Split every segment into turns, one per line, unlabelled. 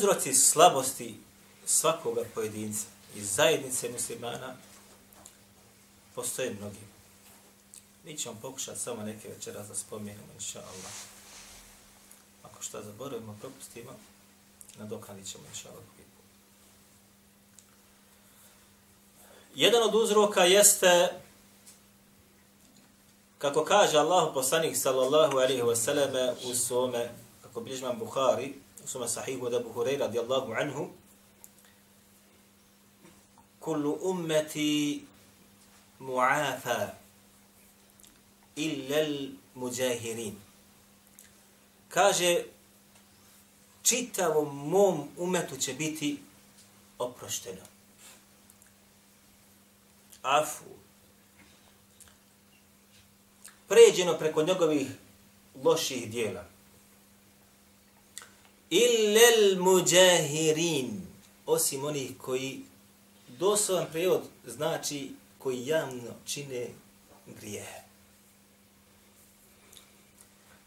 Uzroci slabosti svakoga pojedinca i zajednice muslimana postoje mnogi. Mi ćemo pokušati samo neke večeras da spomenemo, inša Allah. Ako šta zaboravimo, propustimo, nadoknadit ćemo, inša Allah. Jedan od uzroka jeste, kako kaže Allah poslanik sallallahu alaihi wasallam u svome, kako bližman Buhari, u svome sahihu od Abu Hureyra radijallahu anhu, kullu ummeti mu'afa illa al-mujahirin. Kaže, čitavom mom umetu će biti oprošteno afu, pređeno preko njegovih loših dijela. Illel muđahirin, osim onih koji, doslovan prevod znači koji javno čine grije.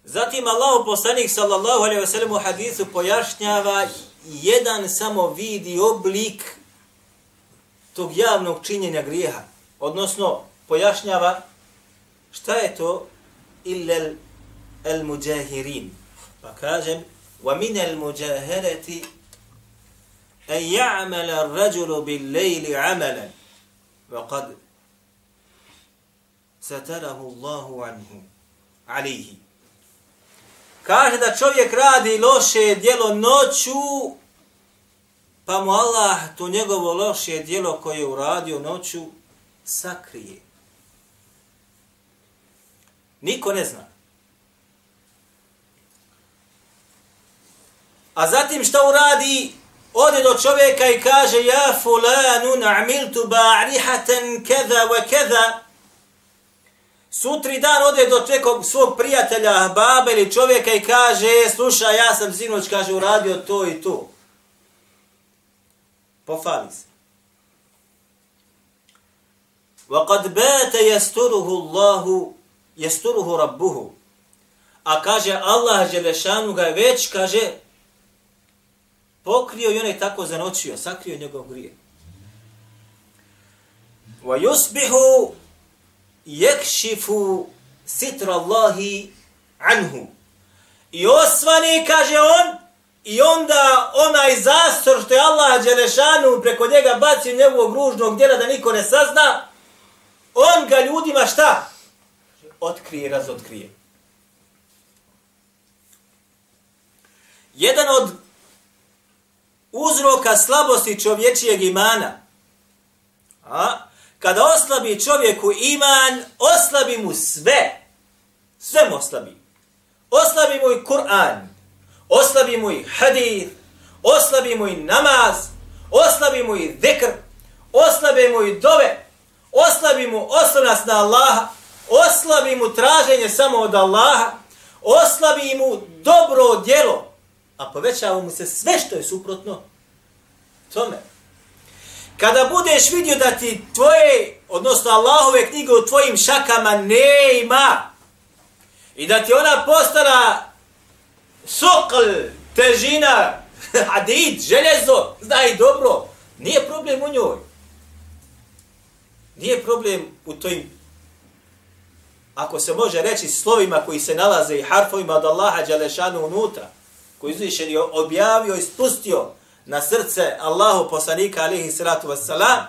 Zatim Allah poslanik sallallahu alaihi wa sallam u hadisu pojašnjava jedan samo vidi oblik tog javnog činjenja grijeha. Odnosno, pojašnjava šta je to illel el muđahirin. Pa kažem, ومن المجاهرة أن يعمل الرجل بالليل عملا وقد ستره الله عنه عليه Kaže da čovjek radi loše djelo noću, pa mu Allah to njegovo loše djelo koje je uradio noću sakrije. Niko ne zna. A zatim šta uradi? Ode do čovjeka i kaže ja fulanu na'miltu ba'rihatan keza wa keza. Sutri dan ode do nekog svog prijatelja, babe ili čovjeka i kaže slušaj ja sam sinoć kaže uradio to i to pofali se. وَقَدْ بَاتَ يَسْتُرُهُ اللَّهُ يَسْتُرُهُ رَبُّهُ A kaže Allah Želešanu ga već, kaže, pokrio i on je tako zanočio, sakrio njegov grije. Wa yusbihu yakshifu sitra Allahi anhu. I osvani, kaže on, i onda onaj zastor što je Allah Đelešanu preko njega bacio njegovog ružnog djela da niko ne sazna, on ga ljudima šta? Otkrije, razotkrije. Jedan od uzroka slabosti čovječijeg imana, a, kada oslabi čovjeku iman, oslabi mu sve. Sve mu oslabi. Oslabi mu i Kur'an, oslabi mu i hadith, oslabi mu i namaz, oslabi mu i zikr, oslabi mu i dove, oslabi mu oslonac na Allaha, oslabi mu traženje samo od Allaha, oslabi mu dobro djelo, a povećava mu se sve što je suprotno tome. Kada budeš vidio da ti tvoje, odnosno Allahove knjige u tvojim šakama ne ima i da ti ona postala sokl, težina, hadid, željezo, znaj dobro, nije problem u njoj. Nije problem u tojim, ako se može reći slovima koji se nalaze i harfovima od Allaha Đalešanu unutra, koji uzvišen je objavio i spustio na srce Allahu poslanika alihi salatu wassalam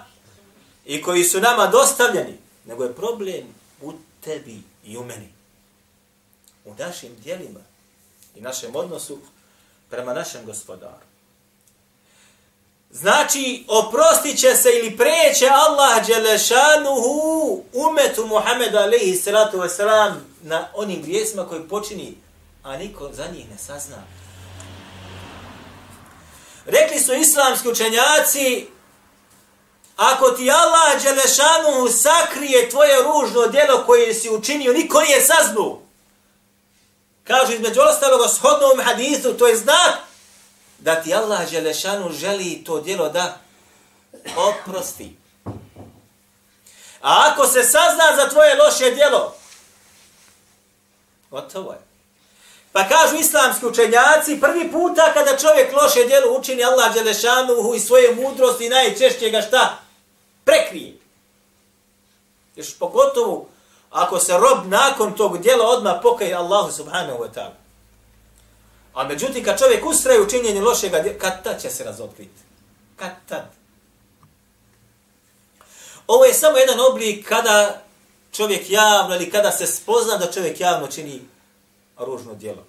i koji su nama dostavljeni, nego je problem u tebi i u meni. U našim dijelima i našem odnosu prema našem gospodaru. Znači, oprostit će se ili preće Allah Đelešanuhu umetu Muhammeda alaihi salatu wasalam na onim grijesima koji počini, a niko za njih ne sazna. Rekli su islamski učenjaci, ako ti Allah Đelešanuhu sakrije tvoje ružno djelo koje si učinio, niko nije saznu. Kažu između ostalog shodno ovom hadithu, to je znak da ti Allah Đelešanu želi to djelo da oprosti. A ako se sazna za tvoje loše djelo, gotovo je. Pa kažu islamski učenjaci, prvi puta kada čovjek loše djelo učini Allah Đelešanuhu i svoje mudrosti najčešće ga šta? Prekrije. Još pogotovo ako se rob nakon tog djela odmah pokaje Allahu subhanahu wa ta'ala. A međutim, kad čovjek ustraje u činjenju lošega djela, kad tad će se razotkriti? Kad tad? Ovo je samo jedan oblik kada čovjek javno ili kada se spozna da čovjek javno čini ružno djelo.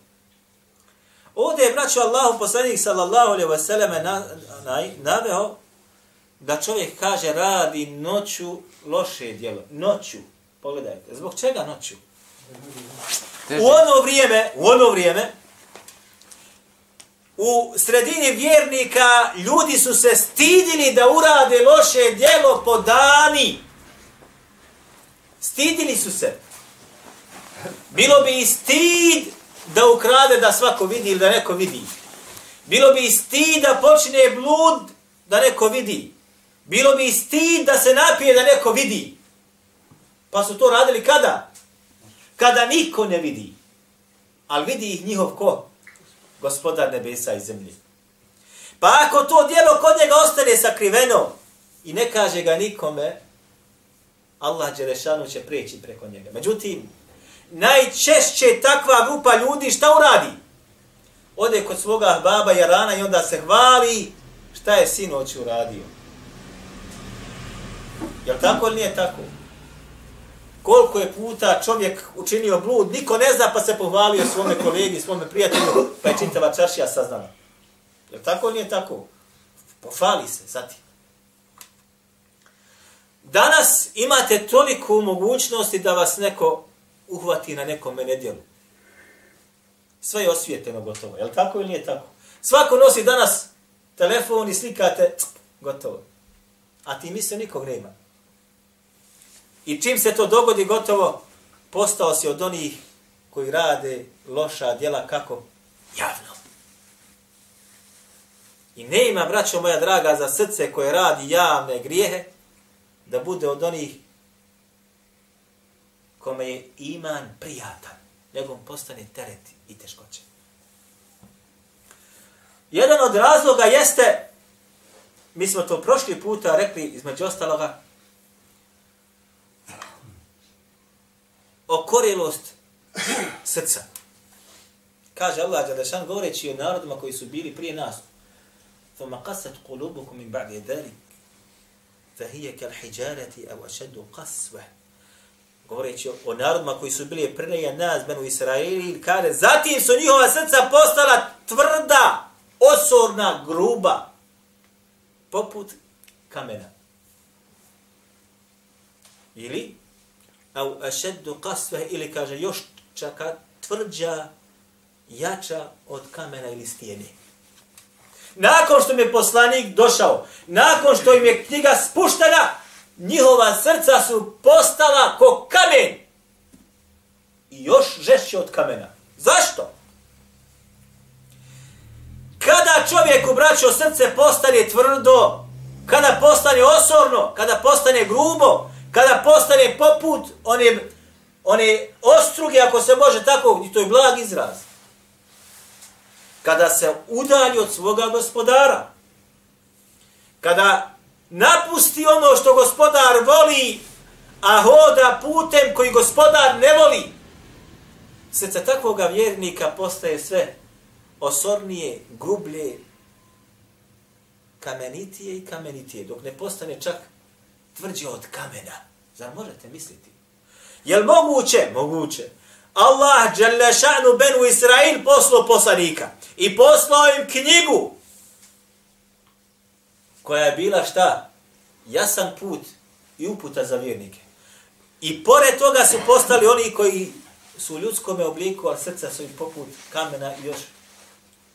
Ovdje je, braću Allahu poslanik sallallahu alaihi wa sallam na, na, naveo da čovjek kaže radi noću loše djelo. Noću. Pogledajte. Zbog čega noću? U ono vrijeme, u ono vrijeme, u sredini vjernika ljudi su se stidili da urade loše djelo po dani. Stidili su se. Bilo bi i stid da ukrade da svako vidi ili da neko vidi. Bilo bi i stid da počne blud da neko vidi. Bilo bi i stid da se napije da neko vidi. Pa su to radili kada? Kada niko ne vidi. Ali vidi ih njihov ko? gospodar nebesa i zemlje. Pa ako to dijelo kod njega ostane sakriveno i ne kaže ga nikome, Allah Đelešanu će prijeći preko njega. Međutim, najčešće takva grupa ljudi šta uradi? Ode kod svoga baba Jarana i onda se hvali šta je sinoć uradio. Jel tako ili nije tako? koliko je puta čovjek učinio blud, niko ne zna pa se pohvalio svome kolegi, svome prijatelju, pa je čitava čaršija saznala. Je tako ili nije tako? Pofali se, zatim. Danas imate toliko mogućnosti da vas neko uhvati na nekom nedjelu. Sve je osvijeteno gotovo. Je tako ili nije tako? Svako nosi danas telefon i slikate, gotovo. A ti misle nikog nema. I čim se to dogodi gotovo, postao si od onih koji rade loša djela kako? Javno. I ne ima, braćo moja draga, za srce koje radi javne grijehe, da bude od onih kome je iman prijatan, nego postane teret i teškoće. Jedan od razloga jeste, mi smo to prošli puta rekli, između ostaloga, okorelost srca. Kaže Allah Đalešan govoreći o narodima koji su bili prije nas. فَمَا قَسَتْ قُلُوبُكُمْ مِنْ بَعْدِ ذَلِكَ فَهِيَ كَالْحِجَارَةِ أَوْ أَشَدُّ قَسْوَ Govoreći o narodima koji su bili prije nas, Benu Israili, kaže, zatim su njihova srca postala tvrda, osorna, gruba, poput kamena. Ili au ašeddu kasve, ili kaže još čaka tvrđa, jača od kamena ili stijene. Nakon što mi je poslanik došao, nakon što im je knjiga spuštena, njihova srca su postala ko kamen. I još žešće od kamena. Zašto? Kada čovjek braćo srce postane tvrdo, kada postane osorno, kada postane grubo, kada postane poput one, one ostruge, ako se može tako, i to je blag izraz, kada se udalji od svoga gospodara, kada napusti ono što gospodar voli, a hoda putem koji gospodar ne voli, srce takvoga vjernika postaje sve osornije, grublje, kamenitije i kamenitije, dok ne postane čak tvrđe od kamena. Zar možete misliti? Jel moguće? Moguće. Allah, Đalešanu benu Israil, poslao poslanika. I poslao im knjigu koja je bila šta? Jasan put i uputa za vjernike. I pored toga su postali oni koji su u ljudskom obliku, ali srca su im poput kamena i još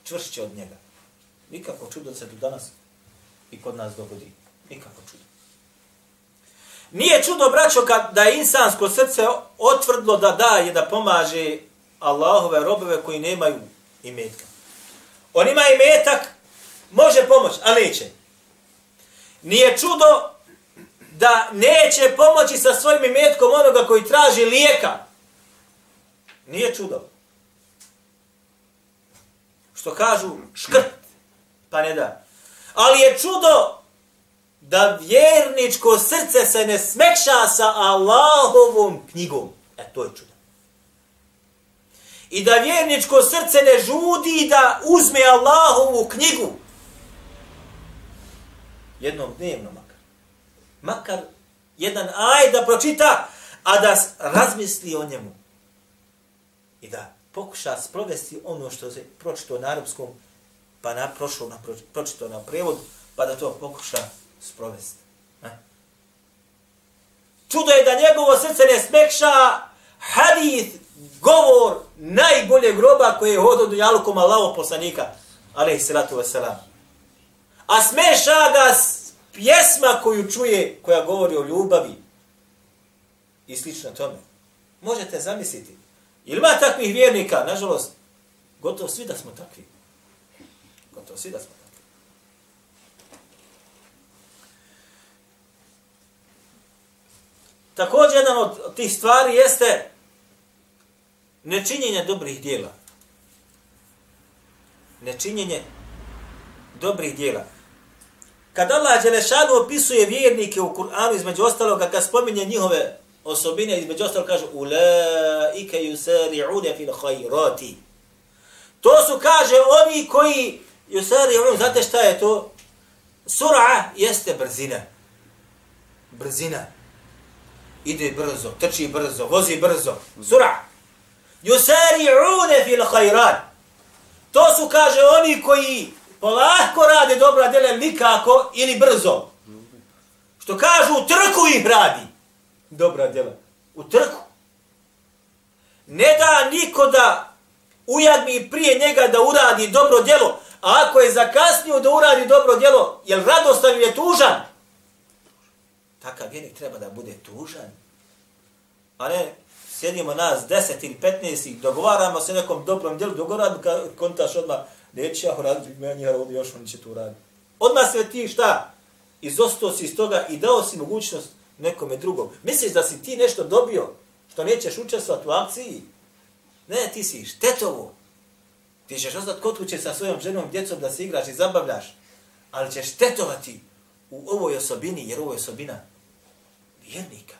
čvršće od njega. Nikako čudo se do danas i kod nas dogodi. Nikako čudo. Nije čudo, braćo, kad, da je insansko srce otvrdlo da daje, da pomaže Allahove robove koji nemaju imetka. On ima imetak, može pomoć, ali neće. Nije čudo da neće pomoći sa svojim imetkom onoga koji traži lijeka. Nije čudo. Što kažu škrt, pa ne da. Ali je čudo da vjerničko srce se ne smekša sa Allahovom knjigom. E, to je čudo. I da vjerničko srce ne žudi da uzme Allahovu knjigu. Jednom dnevno makar. Makar jedan aj da pročita, a da razmisli o njemu. I da pokuša sprovesti ono što se pročito na arapskom, pa na prošlo na pročito na prevod, pa da to pokuša sprovesti. Čudo je da njegovo srce ne smekša hadith, govor najboljeg groba koje je hodio do jalukom Allaho poslanika, alaih salatu wasalam. A smeša ga pjesma koju čuje, koja govori o ljubavi i slično tome. Možete zamisliti. Ili ima takvih vjernika, nažalost, gotovo svi da smo takvi. Gotovo svi da smo takvi. Također, jedan od tih stvari jeste nečinjenje dobrih dijela. Nečinjenje dobrih dijela. Kad Allah Đelešanu opisuje vjernike u Kur'anu, između ostaloga, kad spominje njihove osobine, između ostalog kaže Ulaike yusari'une fil khairati. To su, kaže, oni koji yusari'une, znate šta je to? Sur'a jeste brzina. Brzina. Ide brzo, trči brzo, vozi brzo. Sur'a. Yusari'une fil khairat. To su, kaže, oni koji polako rade dobra djela nikako ili brzo. Što kažu, u trku ih radi. Dobra djela. U trku. Ne da niko da ujadmi prije njega da uradi dobro djelo, a ako je zakasnio da uradi dobro djelo, jel radostan je tužan? Takav vjernik treba da bude tužan. A ne, sjedimo nas deset ili petnaest i dogovaramo se nekom dobrom djelu, dogovaramo kontaš odmah, neće ja uraditi, ja njih ovdje još oni će to uraditi. Odmah se ti šta? Izostao si iz toga i dao si mogućnost nekome drugom. Misliš da si ti nešto dobio što nećeš učestvati u akciji? Ne, ti si štetovo. Ti ćeš ostati kod kuće sa svojom ženom, djecom da se igraš i zabavljaš, ali ćeš štetovati u ovoj osobini, jer ovo je osobina vjernika.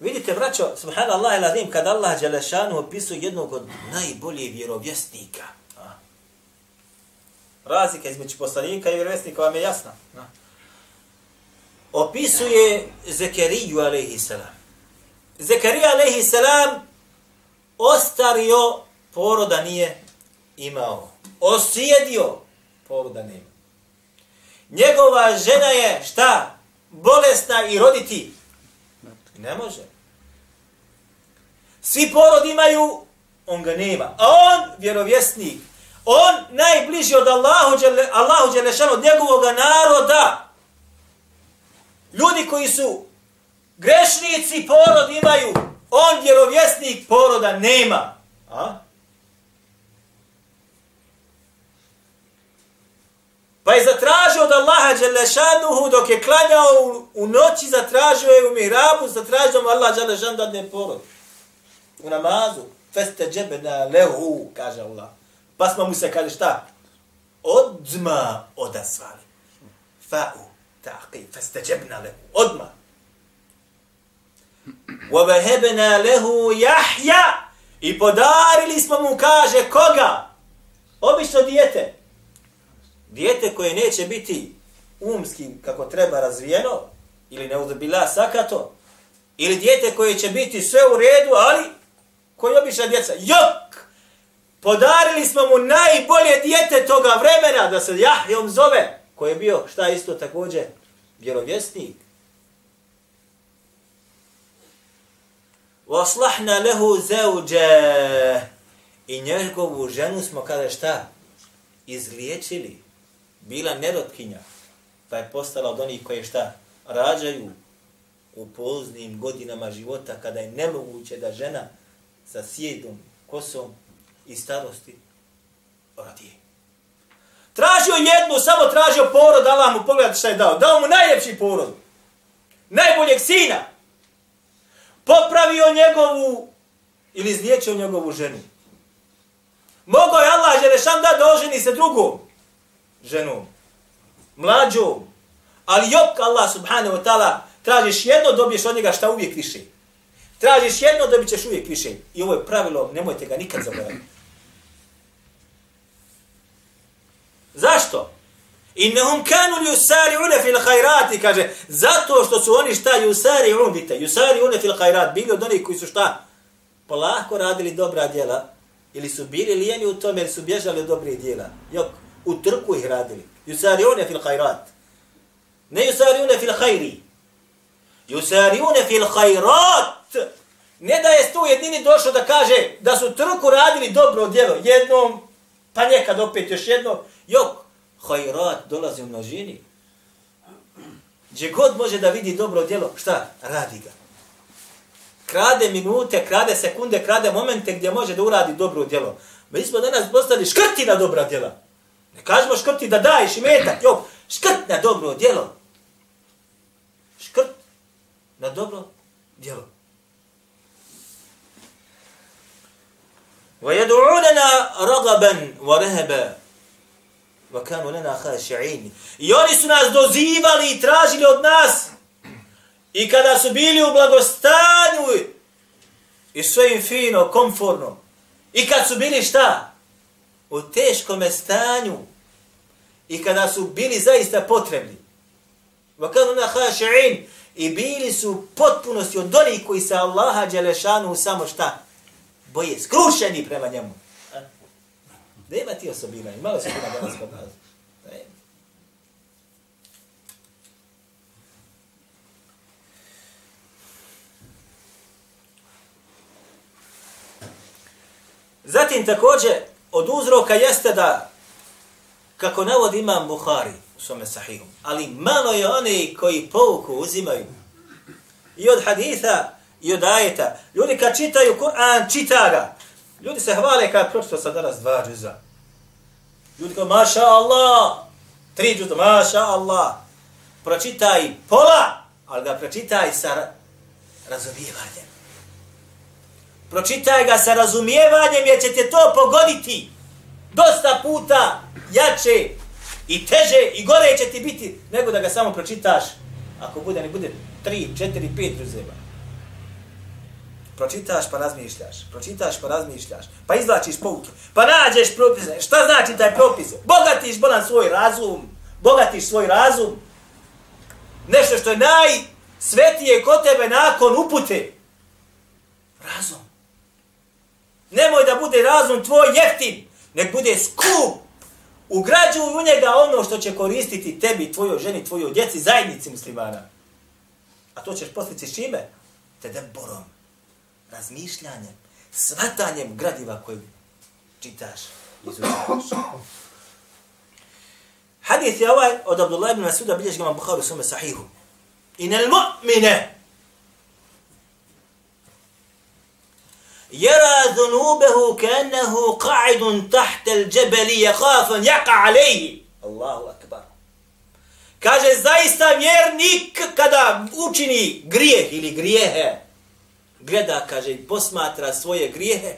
Vidite, braćo, subhanallah i ladim, kad Allah Đelešanu opisuje jednog od najboljih vjerovjesnika. A. Razlika između poslanika i vjerovjesnika vam je jasna. Opisuje Zekeriju, alaihi salam. Zekerija, alaihi salam, ostario poroda nije imao. Osjedio poroda nema. Njegova žena je šta? Bolesna i roditi Ne može. Svi porod imaju, on ga nema. A on, vjerovjesnik, on najbliži od Allahu, Allahu Đelešanu, od njegovog naroda. Ljudi koji su grešnici, porod imaju. On, vjerovjesnik, poroda nema. A? Pa je zatražio od Allaha Đelešanuhu dok je klanjao u, u noći, zatražio je u mihrabu, zatražio mu Allah Đelešan da ne porod. U namazu. Feste džebena lehu, kaže Allah. Pa smo mu se, kaže šta? Odma odasvali. Fa'u taqi, feste džebena lehu. Odma. وَبَهَبْنَا lehu jahja. I podarili smo mu, kaže, koga? Obično dijete dijete koje neće biti umski kako treba razvijeno, ili ne uzbila sakato, ili dijete koje će biti sve u redu, ali koji obična djeca, jok, Podarili smo mu najbolje dijete toga vremena da se Jahjom zove, koji je bio, šta isto također, vjerovjesnik. Vaslahna lehu zeuđe. I njegovu ženu smo kada šta? Izliječili. Bila nerotkinja. Pa je postala od onih koje šta? Rađaju u poznim godinama života kada je nemoguće da žena sa sjedom, kosom i starosti rodi. Tražio jednu, samo tražio porod, Allah mu pogleda šta je dao. Dao mu najljepši porod. Najboljeg sina. Popravio njegovu ili izliječio njegovu ženu. Mogao je Allah Želešan da doženi se drugom ženom. Mlađom. Ali jok Allah subhanahu wa ta'ala tražiš jedno, dobiješ od njega šta uvijek više. Tražiš jedno, dobit ćeš uvijek više. I ovo je pravilo, nemojte ga nikad zaboraviti. Zašto? Innahum kanu yusari'una fil khairati kaže zato što su oni šta yusari'un bite yusari'una fil khairat bili od onih koji su šta polako radili dobra djela ili su bili lijeni u tome ili su bježali od dobrih djela jok u trku ih radili yusari'una fil khairat ne yusari'una fil khairi yusari'una fil khairat ne da je tu jedini došlo da kaže da su trku radili dobro djelo jednom pa nekad opet još jedno jok hajrat dolazi u množini. Gdje god može da vidi dobro djelo, šta? Radi ga. Krade minute, krade sekunde, krade momente gdje može da uradi dobro djelo. Mi smo danas postali škrti na dobra djela. Ne kažemo škrti da daješ i metak, jo, škrt na dobro djelo. Škrt na dobro djelo. وَيَدُعُونَنَا رَغَبًا وَرَهَبًا وَكَانُوا لَنَا خَاشِعِينِ I oni su nas dozivali i tražili od nas. I kada su bili u blagostanju i sve im fino, komforno. I kad su bili šta? u teškom stanju i kada su bili zaista potrebni. Wa kanu khashi'in i bili su potpunosti od onih koji se Allaha dželešanu samo šta boje skrušeni prema njemu. Nema ti osobina, malo se kuda danas kod nas. Zatim također od uzroka jeste da kako navodi imam Buhari u svome sahihu, ali malo je oni koji pouku uzimaju i od haditha i od ajeta. Ljudi kad čitaju Kur'an, čita ga. Ljudi se hvale kad pročito sad danas dva džuza. Ljudi kao, maša Allah, tri džuza, maša Allah. Pročitaj pola, ali ga pročitaj sa razumijevanjem. Pročitaj ga sa razumijevanjem jer će te to pogoditi. Dosta puta jače i teže i gore će ti biti nego da ga samo pročitaš. Ako bude, ne bude tri, četiri, pet džuzeva. Pročitaš pa razmišljaš, pročitaš pa razmišljaš, pa izvlačiš pouke, pa nađeš propise. Šta znači taj propis? Bogatiš bolan svoj razum, bogatiš svoj razum. Nešto što je najsvetije kod tebe nakon upute. Razum. Nemoj da bude razum tvoj jeftin, nek bude skup. Ugrađuj u njega ono što će koristiti tebi, tvojoj ženi, tvojoj djeci, zajednici muslimana. A to ćeš postići s čime? Tedeborom, razmišljanjem, svatanjem gradiva koje čitaš izučavaš. Hadith je ovaj od Abdullah ibn Masuda bilježi ga Bukhari sume sahihu. Inel mu'mine يرى ذنوبه كأنه قاعد تحت الجبل يخاف أن يقع عليه الله أكبر Kaže, zaista vjernik kada učini grijeh ili grijehe, gleda, kaže, i posmatra svoje grijehe,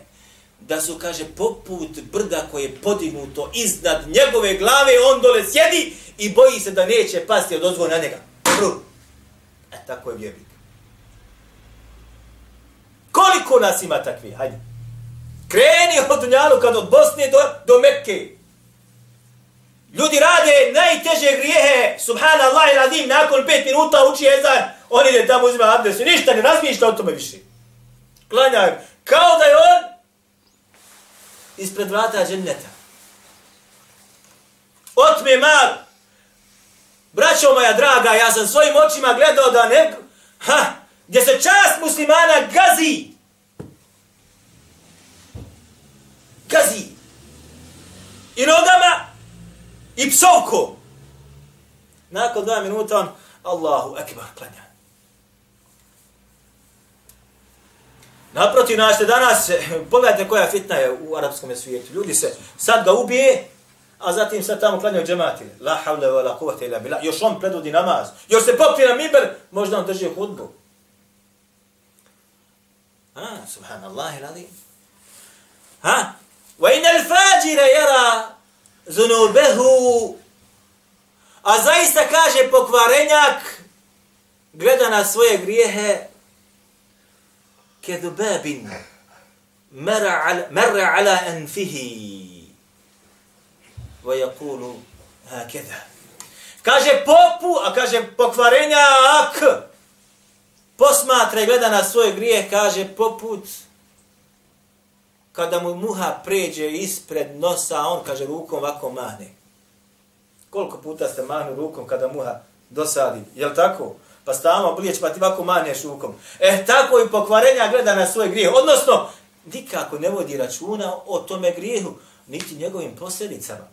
da su, kaže, poput brda koje je podignuto iznad njegove glave, on dole sjedi i boji se da neće pasti od ozgo na njega. E, tako je vjernik. Koliko nas ima takvi? Hajde. Kreni od Dunjalu kad od Bosne do, do Mekke. Ljudi rade najteže grijehe, subhanallah i radim, nakon pet minuta uči ezan, on ide tamo uzima abdes ništa ne razmišlja o tome više klanjaju. Kao da je on ispred vrata dženneta. Otme mal. Braćo moja draga, ja sam svojim očima gledao da ne... Ha, gdje se čast muslimana gazi. Gazi. I nogama, i psovko. Nakon dva minuta on, Allahu ekbar, klanja. Naprotiv, našte danas, pogledajte koja fitna je u arapskom svijetu. Ljudi se sad ga ubije, a zatim sad tamo klanjaju džemati. La havle wa la kuvata ila bila. Još on predvodi namaz. Još se popije na miber, možda on drži hudbu. ها سبحان الله العظيم. ها وإن الفاجر يرى ذنوبه أزايستا كاجي بوكوارينيك غدا نا سوية غريه كذباب مر على مر على أنفه. ويقول هكذا. كاجي بوبو أكاجي بوكوارينيك Posmatra i gleda na svoj grijeh, kaže poput kada mu muha pređe ispred nosa, on kaže rukom ovako mahne. Koliko puta ste mahnu rukom kada muha dosadi? Je tako? Pa stavamo bljeć, pa ti ovako mahneš rukom. E, tako i pokvarenja gleda na svoj grijeh. Odnosno, nikako ne vodi računa o tome grijehu, niti njegovim posljedicama.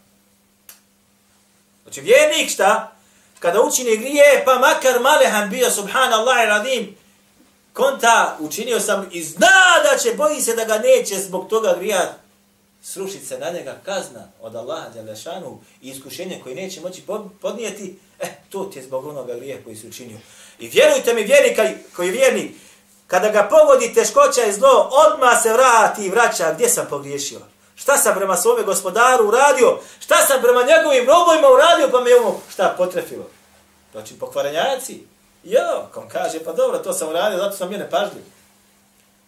Znači vjernik šta? Kada učini grije, pa makar malehan bio, subhanallah i radim, konta učinio sam i zna da će, boji se da ga neće zbog toga grija srušiti se na njega kazna od Allaha Đalešanu i iskušenje koje neće moći podnijeti, e, to ti je zbog onoga grija koji se učinio. I vjerujte mi, vjernik koji je vjernik, kada ga pogodi teškoća i zlo, odmah se vrati i vraća gdje sam pogriješio. Šta sam prema svome gospodaru uradio? Šta sam prema njegovim robojima uradio pa me ono šta potrefilo? Znači pokvarenjaci. Jo, kom kaže, pa dobro, to sam uradio, zato sam bio nepažljiv.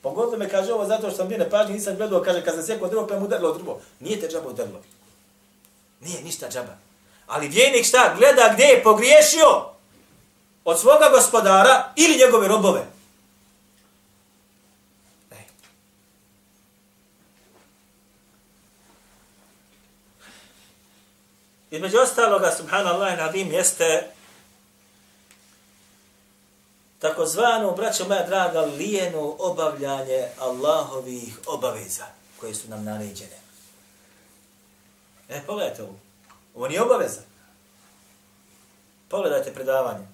Pogodilo me, kaže ovo, zato što sam bio nepažljiv, nisam gledao, kaže, kad sam sjekao drvo, pa mu udarilo drvo. Nije te džaba udarilo. Nije ništa džaba. Ali vjenik šta, gleda gdje je pogriješio od svoga gospodara ili njegove robove. E. Između ostaloga, subhanallah, nadim, jeste takozvano, braćo moja draga, lijeno obavljanje Allahovih obaveza koje su nam naređene. E, pogledajte ovo. Ovo nije obaveza. Pogledajte predavanje.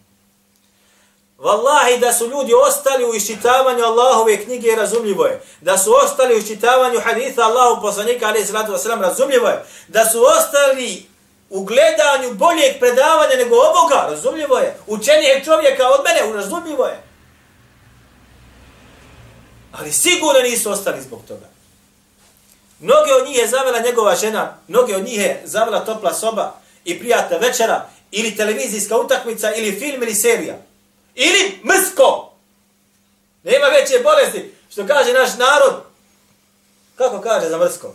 Wallahi da su ljudi ostali u iščitavanju Allahove knjige, razumljivo je. Da su ostali u iščitavanju haditha Allahu poslanika, ali je razumljivo je. Da su ostali u gledanju boljeg predavanja nego ovoga, razumljivo je. Učenijeg čovjeka od mene, razumljivo je. Ali sigurno nisu ostali zbog toga. Mnoge od njih je zavela njegova žena, mnoge od njih je zavela topla soba i prijatna večera, ili televizijska utakmica, ili film, ili serija. Ili mrsko. Nema veće bolesti, što kaže naš narod. Kako kaže za mrsko?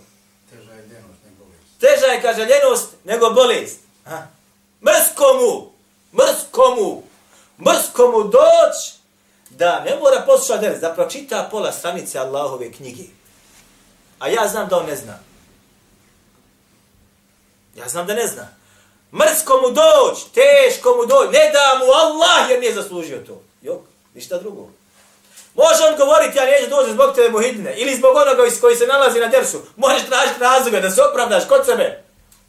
Teža je, kaže, ljenost nego bolest. Ha? Mrsko mu, mrsko mu, mrsko mu doć da ne mora poslušati deres, da pročita pola stranice Allahove knjige. A ja znam da on ne zna. Ja znam da ne zna. Mrsko mu doć, teško mu doć, ne da mu Allah jer nije zaslužio to. Jok, ništa drugo. Može on govoriti, ja neću doći zbog tebe muhidine, ili zbog onoga koji se nalazi na dersu. Možeš tražiti razloga da se opravdaš kod sebe.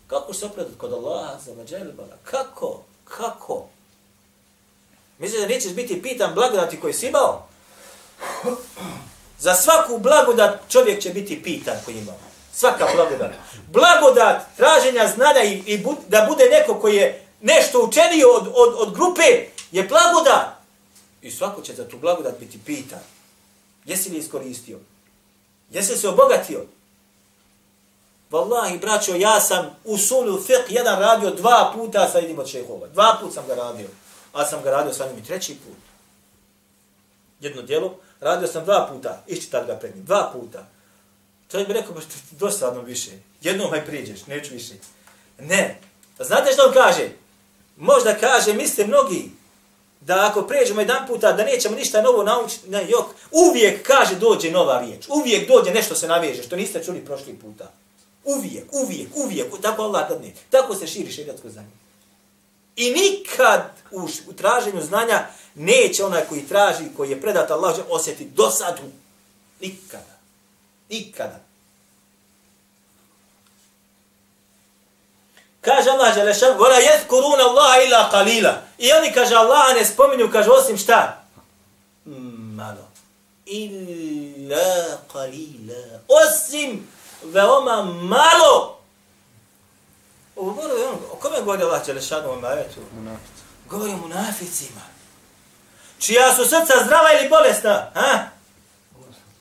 Kako se opravdati kod Allaha za mađelbala? Kako? Kako? Misliš da nećeš biti pitan blagodati koji si imao? Za svaku blagodat čovjek će biti pitan koji imao. Svaka blagodat. Blagodat traženja znanja i, i bu, da bude neko koji je nešto učenio od, od, od grupe je blagodat. I svako će za tu blagodat biti pitan. Jesi li iskoristio? Jesi se obogatio? Wallahi, braćo, ja sam u sulu fiqh jedan radio dva puta sa jednim od šehova. Dva put sam ga radio. A sam ga radio sa njim i treći put. Jedno djelo, radio sam dva puta, iščitat ga pred njim. Dva puta. Čovjek bi rekao, pa što ti dosadno više. Jednom haj priđeš, neću više. Ne. Znate što on kaže? Možda kaže, misle mnogi, da ako pređemo jedan puta, da nećemo ništa novo naučiti, ne, jok, uvijek kaže dođe nova riječ, uvijek dođe nešto se naveže, što niste čuli prošli puta. Uvijek, uvijek, uvijek. Tako Allah dadne. Tako se širi šerijatsko znanje. I nikad u, u traženju znanja neće onaj koji traži, koji je predat Allah, osjeti dosadu. Nikada. Nikada. Kaže Allah Želešan, vola jedkurun Allah ila qalila. I oni, kaže Allah, ne spominju, kaže, osim šta? Mm, malo. Illa qalila. Osim veoma malo. Ovo govori, on, o kome govori Allah Đelešanu u majetu? Govori o munaficima. Čija su srca zdrava ili bolesna? Ha?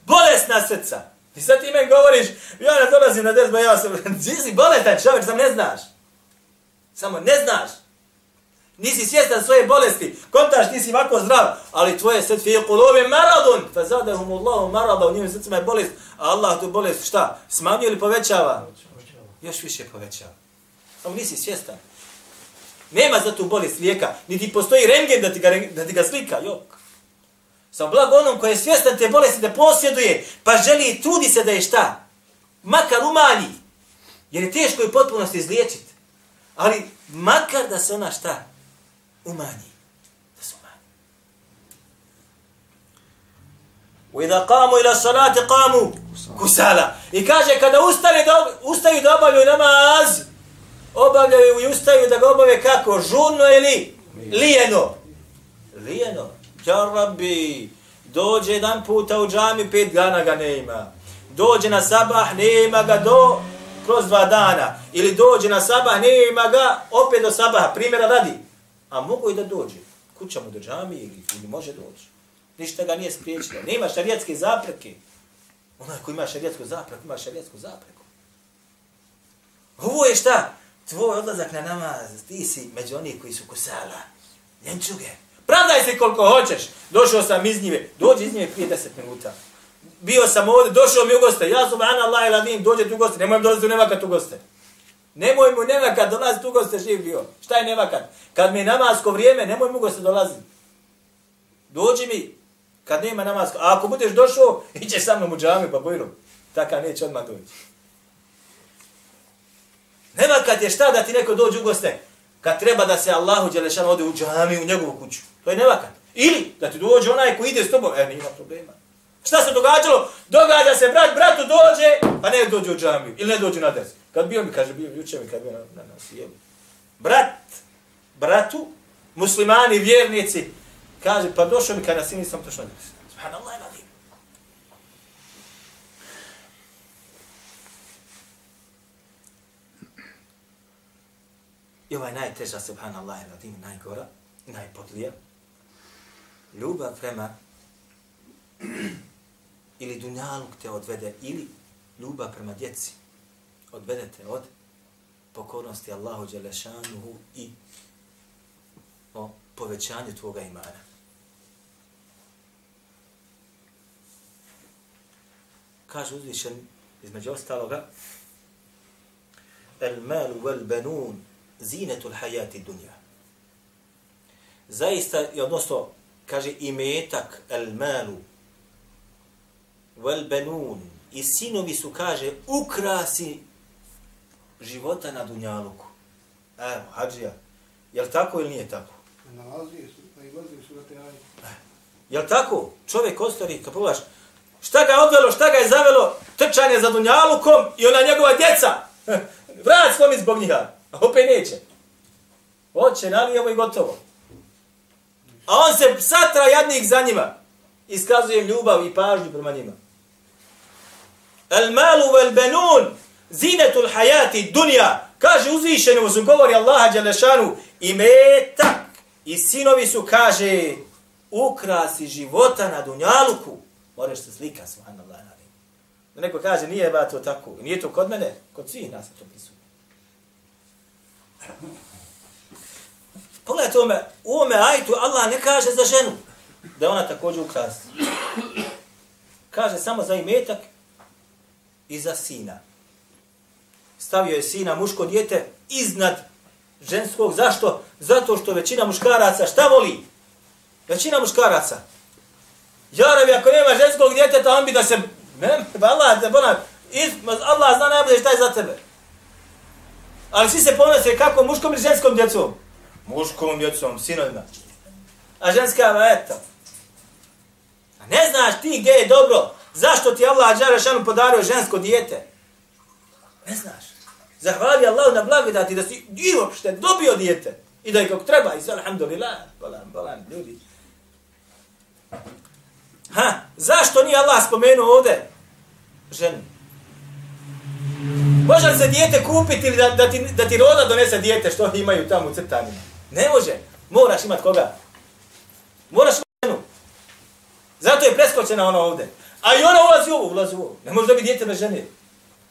Bolesna srca. I sad ti meni govoriš, ja ne dolazim na desba, ja sam, ti si bolestan čovjek, sam ne znaš. Samo ne znaš. Nisi svjestan svoje bolesti. Kontaš, ti si ovako zdrav, ali tvoje srce je kulubi maradun. Fa zadahum Allahu marada, u njim srcima je bolest. A Allah tu bolest šta? Smanjuje ili povećava? Još više povećava. Samo nisi svjestan. Nema za tu bolest lijeka, niti postoji rengen da ti ga, da ti ga slika, jok. Samo blago onom koji je svjestan te bolesti da posjeduje, pa želi i trudi se da je šta? Makar umanji. Jer je teško i potpunosti izliječiti. Ali makar da se ona šta? Umanji. Da se umanji. وَإِذَا قَامُوا إِلَى الصَّلَاةِ قَامُوا kusala. I kaže, kada ustane da, ustaju da obavljaju namaz, obavljaju i ustaju da ga obave kako? Žurno ili lijeno? Lijeno. Ja rabbi, dođe jedan puta u džami, pet dana ga ne ima. Dođe na sabah, nema ga do kroz dva dana. Ili dođe na sabah, nema ga opet do sabaha. Primjera radi. A mogu i da dođe. Kuća mu do džami ili, ili može doći. Ništa ga nije spriječilo. Nema šarijatske zapreke. Onaj ko ima šarijetsku zapreku, ima šarijetsku zapreku. Ovo je šta? Tvoj odlazak na namaz, ti si među onih koji su kusala. Ljenčuge. Pravdaj se koliko hoćeš. Došao sam iz njive. Dođi iz njive prije deset minuta. Bio sam ovdje, došao mi u goste. Ja sam ana Allah ila dođe tu goste. Nemoj mi dolaziti u nevakat u goste. Nemoj mu nevakat dolaziti u goste živ bio. Šta je nevakat? Kad mi je namasko vrijeme, nemoj mu goste dolaziti. Dođi mi, Kad nema namasko. A ako budeš došao, ićeš sa mnom u džami, pa bojrom. Taka neće odmah doći. Nevakat je šta da ti neko dođe u goste. Kad treba da se Allahu Đelešan ode u džami, u njegovu kuću. To je nevakat. Ili da ti dođe onaj ko ide s tobom. E, nema problema. Šta se događalo? Događa se, brat, bratu dođe, pa ne dođe u džamiju Ili ne dođe na ders. Kad bio mi, kaže, bio, juče mi, kad bio na, na na sjelu. Brat, bratu, muslimani, vjernici, Kaže, pa došao mi kada si nisam došao njih. Subhanallah, radim. I ovaj najteža, subhanallah, radim, najgora, najpodlija, Ljubav prema ili dunjaluk te odvede, ili ljubav prema djeci odvedete od pokornosti Allahu Đelešanuhu i o povećanju tvoga imana. kaže uzvišen između ostaloga el malu wal banun zinetul hayati dunja. zaista odnosno kaže imetak el malu wal banun i sinovi su kaže ukrasi života na dunjaluku evo hadžija jel tako ili nije tako
su, pa i vazi su na te ajde.
Jel tako? Čovjek ostari, kad pogledaš, Šta ga je odvelo, šta ga je zavelo? Trčanje za Dunjalukom i ona njegova djeca. Vrat slomi zbog njiha. A opet neće. Hoće, nalijemo i gotovo. A on se satra jadnik za njima. Iskazuje ljubav i pažnju prema njima. El malu vel benun zinetul hayati dunja. Kaže uzvišeni u govori Allaha Đelešanu, i metak i sinovi su, kaže, ukrasi života na Dunjaluku. Moraš se slika, subhanallah. Da neko kaže, nije ba to tako. Nije to kod mene, kod svih nas to prisutno. Pogledajte ome, u ome ajtu Allah ne kaže za ženu da ona također ukrasi. Kaže samo za imetak i za sina. Stavio je sina, muško djete, iznad ženskog. Zašto? Zato što većina muškaraca šta voli? Većina muškaraca Jarabi, ako nema ženskog djeteta, on bi da se... Ne, Allah, da bona, Iz- Allah zna najbolje šta je za tebe. Ali svi se ponose kako muškom ili ženskom djecom? Muškom djecom, sinovima. A ženska, eto. A ne znaš ti gdje je dobro. Zašto ti Allah Đarašanu podario žensko dijete? Ne znaš. Zahvali Allah na blagodati da si i uopšte dobio dijete. I da je kako treba. I sve, alhamdulillah. Bolan, bolan, ljudi. Ha, zašto nije Allah spomenuo ovdje ženu? Može li se dijete kupiti ili da, da, ti, da ti roda donese dijete što imaju tamo u crtanima? Ne može. Moraš imat koga? Moraš imat ženu. Zato je preskočena ona ovdje. A i ona ulazi u ovo, ulazi u ovo. Ne može dobiti djete bez žene.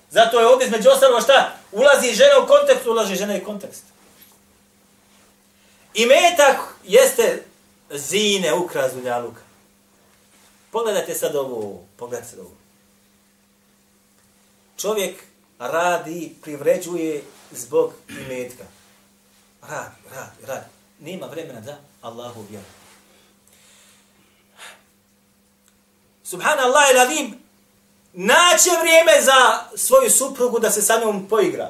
Zato je ovdje između ostalo šta? Ulazi žena u kontekst, ulazi žena u kontekst. I metak jeste zine, ukraz dunjaluka. Pogledajte sad ovo, pogledajte sad ovo. Čovjek radi, privređuje zbog imetka. Radi, radi, radi. Nema vremena da Allahu vjeruje. Subhanallah i ladim, naće vrijeme za svoju suprugu da se sa njom poigra.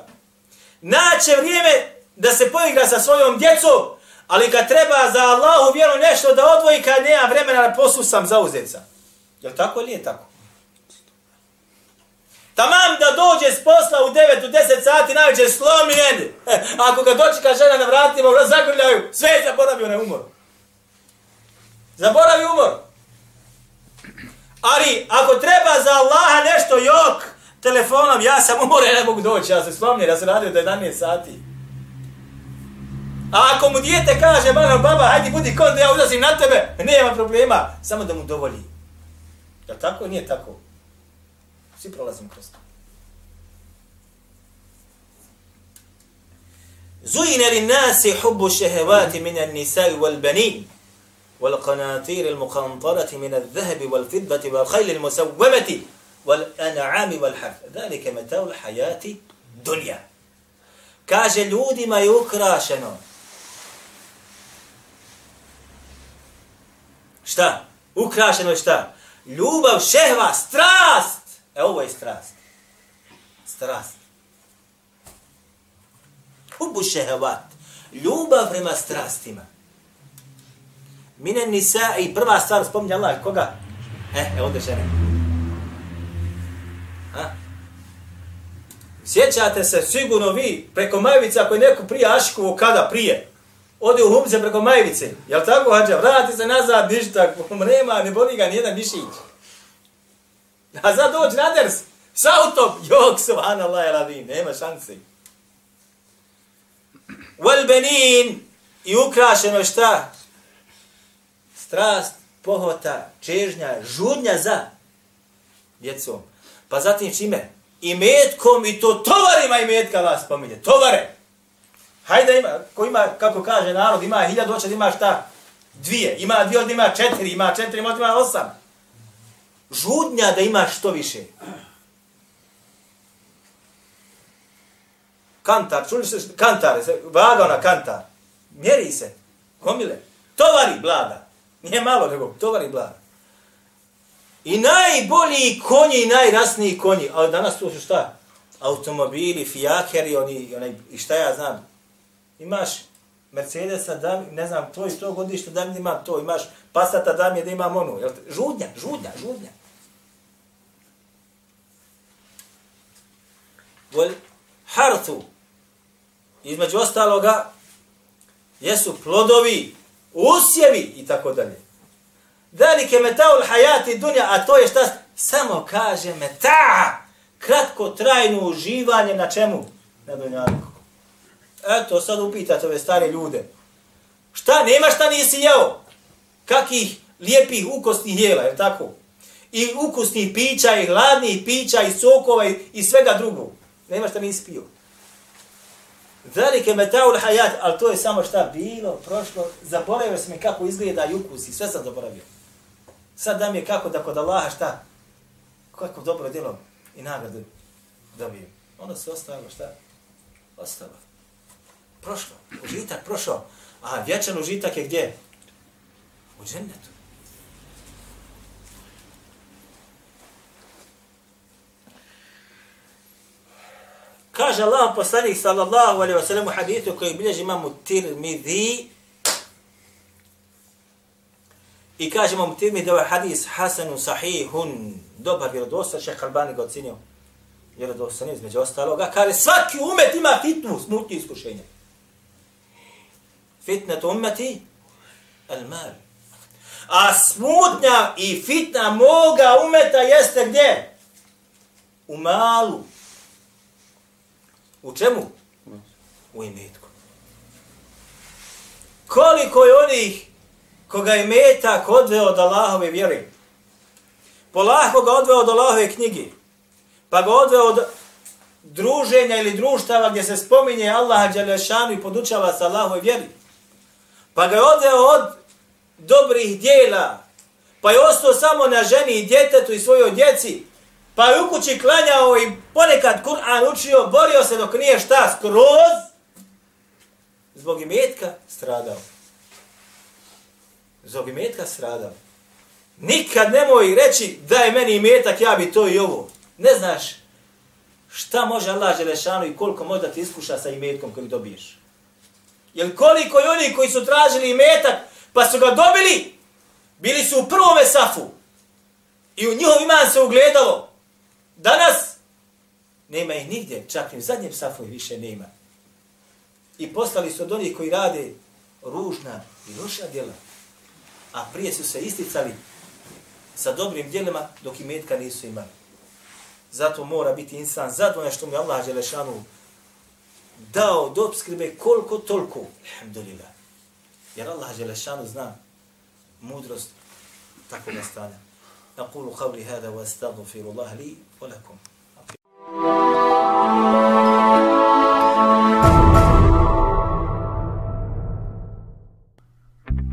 Naće vrijeme da se poigra sa svojom djecom, ali kad treba za Allahu vjeru nešto da odvoji, kad nema vremena na poslu sam zauzeca. Je li tako ili nije tako? Tamam da dođe s posla u 9 u 10 sati najveće slomljen. Ako ga dočeka žena na vratima, zagrljaju, sve je zaboravio na umor. Zaboravi umor. Ali, ako treba za Allaha nešto, jok, telefonom, ja sam umore, ne mogu doći, ja se slomni, ja sam radio 11 sati. A ako mu dijete kaže, mano, baba, hajdi budi kod, ja ulazim na tebe, nema problema, samo da mu dovolji. Ja tako nije tako? Svi prolazimo kroz to. Zujne li nasi hubu šehevati minan nisai wal banin. والقناطير المقنطرة من الذهب والفضة والخيل المسومة والأنعام والحرث. ذلك متاع الحياة الدنيا. كاج لودي ما يكرا شنو؟ شتا؟ يكرا شنو شتا؟ لوبا شهوة ستراست. أو ستراست. ستراست. حب الشهوات. لوبا فريما ستراستيما Mine nisa i prva stvar spominje Allah. Koga? E, e ovdje žene. Ha? Sjećate se sigurno vi preko Majevice ako je neko prije Ašikovo kada prije. Ode u Humze preko Majevice. Jel tako, Hadža? Vrati se nazad, ništa. Nema, ne boli ga nijedan mišić. A sad dođi na ders. S autom. Jok, subhanallah, radi. Nema šanse. Wal benin. I ukrašeno šta? Strast, pohota, čežnja, žudnja za djecom. Pa zatim čime? I metkom i to tovarima i metka vas spominje. Tovare. Hajde ima, ko ima, kako kaže narod, ima hiljadu očad, ima šta? Dvije. Ima dvije, od ima četiri, ima četiri, možda ima osam. Žudnja da ima što više. Kantar, čuli se, kantar, vaga ona kantar. Mjeri se, komile. Tovari blada. Nije malo, nego tovari blaga. I najbolji konji i najrasniji konji. A danas to su šta? Automobili, fijakeri, oni, onaj, i šta ja znam. Imaš Mercedesa, da, ne znam, to i to godište, da mi imam to. Imaš Passata, da mi je da imam onu. Jel, žudnja, žudnja, žudnja. Vol hartu. Između ostaloga, jesu plodovi, usjevi i tako dalje. Dalike metaul hajati dunja, a to je šta? Samo kaže meta, kratko trajno uživanje na čemu? Na dunjaku. Eto, sad upitate ove stare ljude. Šta, nema šta nisi jeo? Kakih lijepih ukosnih jela, je tako? I ukusnih pića, i hladnih pića, i sokova, i, i svega drugog. Nema šta nisi pio. Velike metaul hajat, ali to je samo šta bilo, prošlo, zaboravio sam je kako izgleda i ukus i sve sam zaboravio. Sad da mi je kako da kod Allaha šta, kako dobro djelo i nagradu dobijem. Ono se ostalo šta? Ostalo. Prošlo. Užitak prošao. A vječan užitak je gdje? U džennetu. Kaže Allah poslanik sallallahu alaihi wa sallam u hadithu koji bilježi imamu Tirmidhi i kaže imamu Tirmidhi da je ovaj hadis hasanu sahihun dobar vjerodostan, šeha Albani ga ocinio vjerodostan između ostaloga, kaže svaki umet ima fitnu, smutnju iskušenja. Fitnet umeti al mal. A smutnja i fitna moga umeta jeste gdje? U malu. U čemu? U imetku. Koliko je onih koga je metak odveo od Allahove vjere? Polako ga odveo od Allahove knjige. Pa ga odveo od druženja ili društava gdje se spominje Allaha Đelešanu i podučava sa Allahove vjeri. Pa ga je odveo od dobrih dijela. Pa je ostao samo na ženi i djetetu i svojoj djeci. Pa je u kući klanjao i ponekad Kur'an učio, borio se dok nije šta skroz. Zbog imetka stradao. Zbog imetka stradao. Nikad nemoj reći da je meni imetak, ja bi to i ovo. Ne znaš šta može Allah Želešanu i koliko može da ti iskuša sa imetkom kojeg dobiješ. Jer koliko je oni koji su tražili imetak, pa su ga dobili, bili su u prvome safu. I u njihov iman se ugledalo. Danas nema ih nigdje, čak i u zadnjem safu više nema. I postali su od onih koji rade ružna i loša djela. A prije su se isticali sa dobrim djelima dok i metka nisu imali. Zato mora biti insan zadovoljan što mu je Allah Želešanu dao do obskrbe koliko toliko. Alhamdulillah. Jer Allah Želešanu zna mudrost takvog stanja. أقول قولي هذا وأستغفر الله لي lekum.